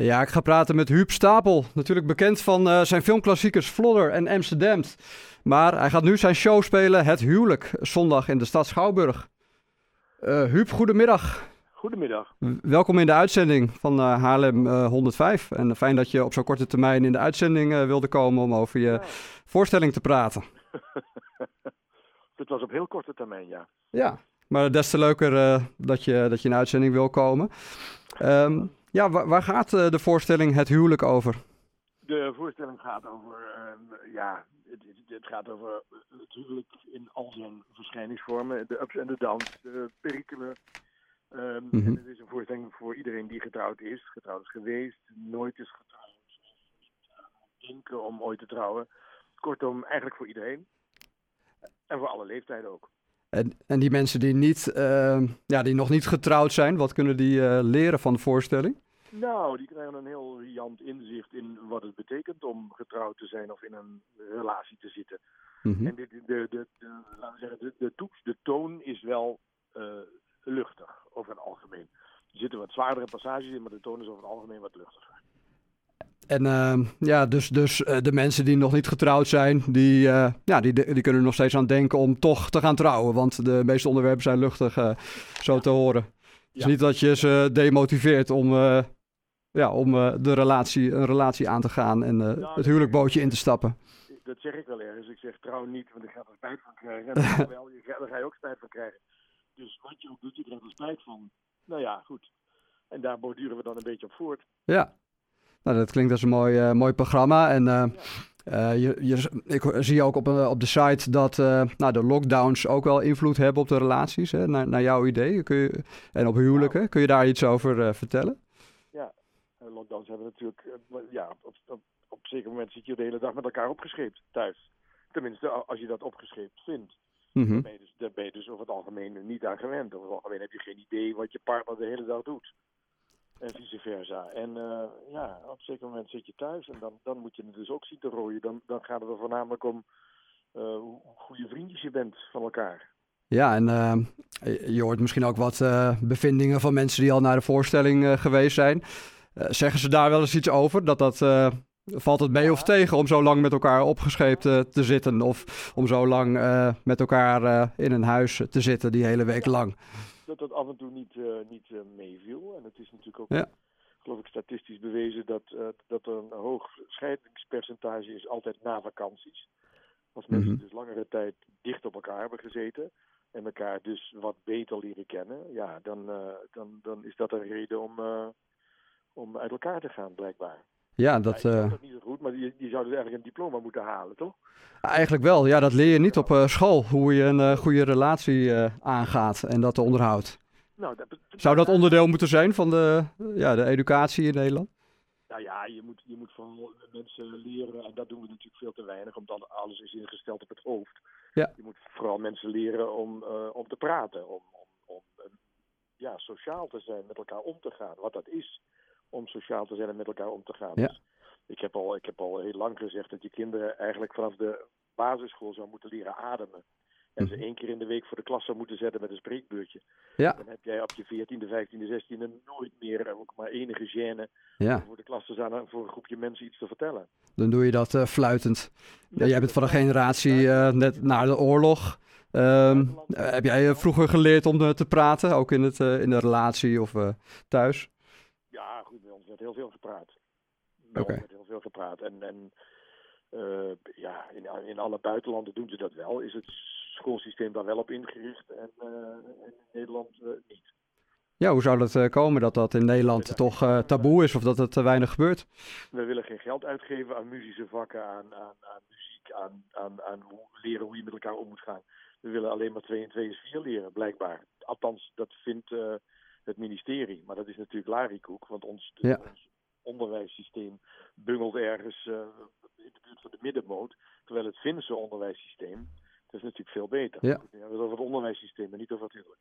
Ja, ik ga praten met Huub Stapel. Natuurlijk bekend van uh, zijn filmklassiekers Flodder en Amsterdam. Maar hij gaat nu zijn show spelen, Het Huwelijk, zondag in de stad Schouwburg. Uh, Huub, goedemiddag. Goedemiddag. Welkom in de uitzending van uh, Haarlem 105. En fijn dat je op zo'n korte termijn in de uitzending wilde komen om over je voorstelling te praten. Het was op heel korte termijn, ja. Ja, maar des te leuker dat, je, dat je in de uitzending wil komen. Um, ja, waar, waar gaat uh, de voorstelling Het Huwelijk over? De voorstelling gaat over, uh, ja, het, het, gaat over het huwelijk in al zijn verschijningsvormen. De ups en de downs, de perikelen. Um, mm -hmm. En het is een voorstelling voor iedereen die getrouwd is, getrouwd is geweest, nooit is getrouwd, denken om ooit te trouwen. Kortom, eigenlijk voor iedereen. En voor alle leeftijden ook. En, en die mensen die, niet, uh, ja, die nog niet getrouwd zijn, wat kunnen die uh, leren van de voorstelling? Nou, die krijgen een heel riant inzicht in wat het betekent om getrouwd te zijn of in een relatie te zitten. Mm -hmm. En de, de, de, de, laten we zeggen, de, de toets, de toon is wel uh, luchtig over het algemeen. Er zitten wat zwaardere passages in, maar de toon is over het algemeen wat luchtiger. En uh, ja, dus, dus uh, de mensen die nog niet getrouwd zijn, die, uh, ja, die, die kunnen er nog steeds aan denken om toch te gaan trouwen. Want de meeste onderwerpen zijn luchtig, zo ja. te horen. Dus ja. niet dat je ze demotiveert om, ja, om de relatie, een relatie aan te gaan en nou, het huwelijkbootje in te stappen. Dat zeg ik wel ergens. Ik zeg trouw niet, want ik ga er spijt van krijgen. En wel, je, daar ga je ook spijt van krijgen. Dus wat je ook doet, je krijgt er spijt van. Nou ja, goed. En daar borduren we dan een beetje op voort. Ja, nou, dat klinkt als een mooi, uh, mooi programma. En uh, uh, je, je, ik zie ook op, op de site dat nou, de lockdowns ook wel invloed hebben op de relaties, hè, naar, naar jouw idee. Kun je, en op huwelijken. Kun je daar iets over vertellen? Ja, lockdowns hebben natuurlijk... ja, op, op, op een zeker moment zit je de hele dag met elkaar opgescheept thuis. Tenminste, als je dat opgescheept vindt. Mm -hmm. daar, ben dus, daar ben je dus over het algemeen niet aan gewend. Over het algemeen heb je geen idee wat je partner de hele dag doet. En vice versa. En uh, ja, op een zeker moment zit je thuis en dan, dan moet je het dus ook zien te rooien. Dan, dan gaat het er voornamelijk om uh, hoe goede vriendjes je bent van elkaar. Ja, en uh, je hoort misschien ook wat bevindingen van mensen die al naar de voorstelling geweest zijn. zeggen ze daar wel eens iets over? Dat dat, valt het mee ja. of tegen om zo lang met elkaar opgescheept te zitten? Of om zo lang met elkaar in een huis te zitten die hele week lang? Dat dat af en toe niet, uh, niet uh, meeviel. En het is natuurlijk ook, ja. geloof ik, statistisch bewezen dat, uh, dat er een hoog scheidingspercentage is altijd na vakanties. Als mensen mm -hmm. dus langere tijd dicht op elkaar hebben gezeten en elkaar dus wat beter leren kennen, ja, dan, dan, dan is dat een reden om, om uit elkaar te gaan, blijkbaar. Ja, dat... Ja, dat niet zo goed, maar je, je zou dus eigenlijk een diploma moeten halen, toch? Eigenlijk wel. Ja, dat leer je niet op uh, school. Hoe je een uh, goede relatie aangaat en dat onderhoudt. Nou, dat, zou dat onderdeel moeten zijn van de, ja, de educatie in Nederland? Nou ja, je moet, je moet vooral mensen leren, en dat doen we natuurlijk veel te weinig, omdat alles is ingesteld op het hoofd. Ja. Je moet vooral mensen leren om, om te praten, om, om, om ja, sociaal te zijn, met elkaar om te gaan, wat dat is om sociaal te zijn en met elkaar om te gaan. Ja. Dus ik, heb al, ik heb al heel lang gezegd dat je kinderen eigenlijk vanaf de basisschool zou moeten leren ademen. En ze één keer in de week voor de klas zou moeten zetten met een spreekbeurtje. Ja. Dan heb jij op je 14e, 15e, 16e nooit meer ook maar enige gêne ja. om voor de klas te staan voor een groepje mensen iets te vertellen. Dan doe je dat uh, fluitend. Ja, jij bent van een generatie uh, net na de oorlog. Um, heb jij vroeger geleerd om te praten, ook in, het, in de relatie of thuis? Ja, goed, bij ons werd heel veel gepraat. Okay. werd heel veel gepraat. En, en uh, ja, in, in alle buitenlanden doen ze dat wel. Is het schoolsysteem daar wel op ingericht en, uh, in Nederland uh, niet. Ja, hoe zou dat komen dat dat in Nederland ja, toch taboe is of dat het te weinig gebeurt? We willen geen geld uitgeven aan muzische vakken, aan, aan, aan muziek, aan, aan, aan hoe, leren hoe je met elkaar om moet gaan. We willen alleen maar 2 en 2 is 4 leren, blijkbaar. Althans, dat vindt het ministerie. Maar dat is natuurlijk larikoek, want ons, ja. ons onderwijssysteem bungelt ergens uh, in de buurt van de middenmoot. Terwijl het Finse onderwijssysteem, dat is natuurlijk veel beter. Ja. We hebben het over het onderwijssysteem en niet over het huwelijk.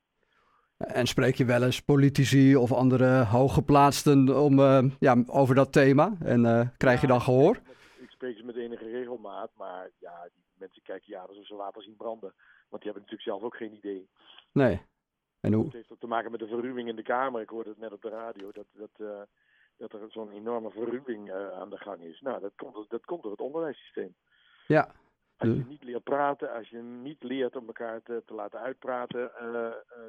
En spreek je wel eens politici of andere hooggeplaatsten om, uh, ja, over dat thema? En uh, krijg je dan gehoor? Ik spreek ze met enige regelmaat, maar ja, die mensen kijken ja alsof ze water zien branden. Want die hebben natuurlijk zelf ook geen idee. Nee. En hoe? Het heeft ook te maken met de verruwing in de Kamer. Ik hoorde het net op de radio. Dat, dat, uh, dat er zo'n enorme verruwing aan de gang is. Nou, dat komt, dat komt door het onderwijssysteem. Ja. Als je niet leert praten, als je niet leert om elkaar te, te laten uitpraten,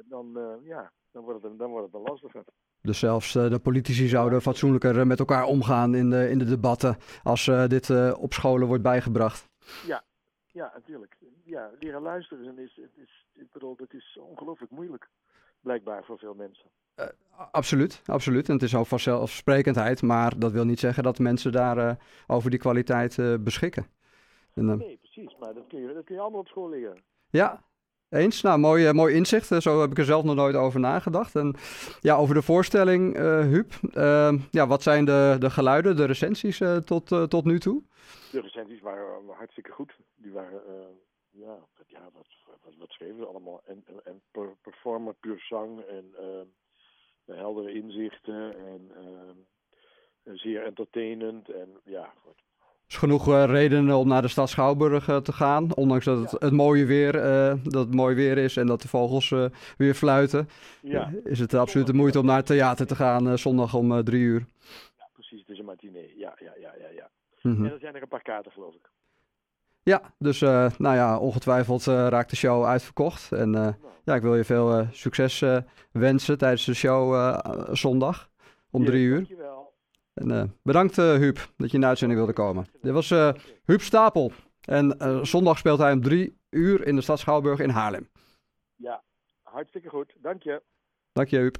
dan, ja, dan, wordt het, dan wordt het een lastiger. Dus zelfs de politici zouden fatsoenlijker met elkaar omgaan in de, in de debatten als dit op scholen wordt bijgebracht. Ja, ja, natuurlijk. Ja, leren luisteren is, is, ik bedoel, dat is ongelooflijk moeilijk, blijkbaar voor veel mensen. Uh, absoluut, absoluut. En het is ook vanzelfsprekendheid, maar dat wil niet zeggen dat mensen daar uh, over die kwaliteit uh, beschikken. En, nee, precies, maar dat kun, je, dat kun je allemaal op school leren. Ja, eens. Nou, mooi, mooi inzicht. Zo heb ik er zelf nog nooit over nagedacht. En ja, over de voorstelling, Huub. Ja, wat zijn de, de geluiden, de recensies tot, tot nu toe? De recensies waren hartstikke goed. Die waren ja, ja wat, wat, wat schreven ze allemaal? En, en, en performer, puur zang en uh, heldere inzichten en uh, zeer entertainend. En ja, wat, is genoeg uh, redenen om naar de stad Schouwburg uh, te gaan. Ondanks dat het, ja. het mooie weer, uh, dat het mooi weer is en dat de vogels weer fluiten. Ja. is het absoluut de moeite om naar het theater te gaan zondag om drie uur. Ja, precies. Het is een matinee. Ja, ja, ja, ja. ja. Mm -hmm. En er zijn er een paar kaarten, geloof ik. Ja, dus uh, nou ja, ongetwijfeld uh, raakt de show uitverkocht. En uh, ja, ik wil je veel succes wensen tijdens de show zondag om drie uur. Dankjewel. En bedankt Huub dat je in de uitzending wilde komen. Dit was Huub Stapel. En zondag speelt hij om drie uur in de stad Schouwburg in Haarlem. Ja, hartstikke goed. Dank je. Dank je Huub.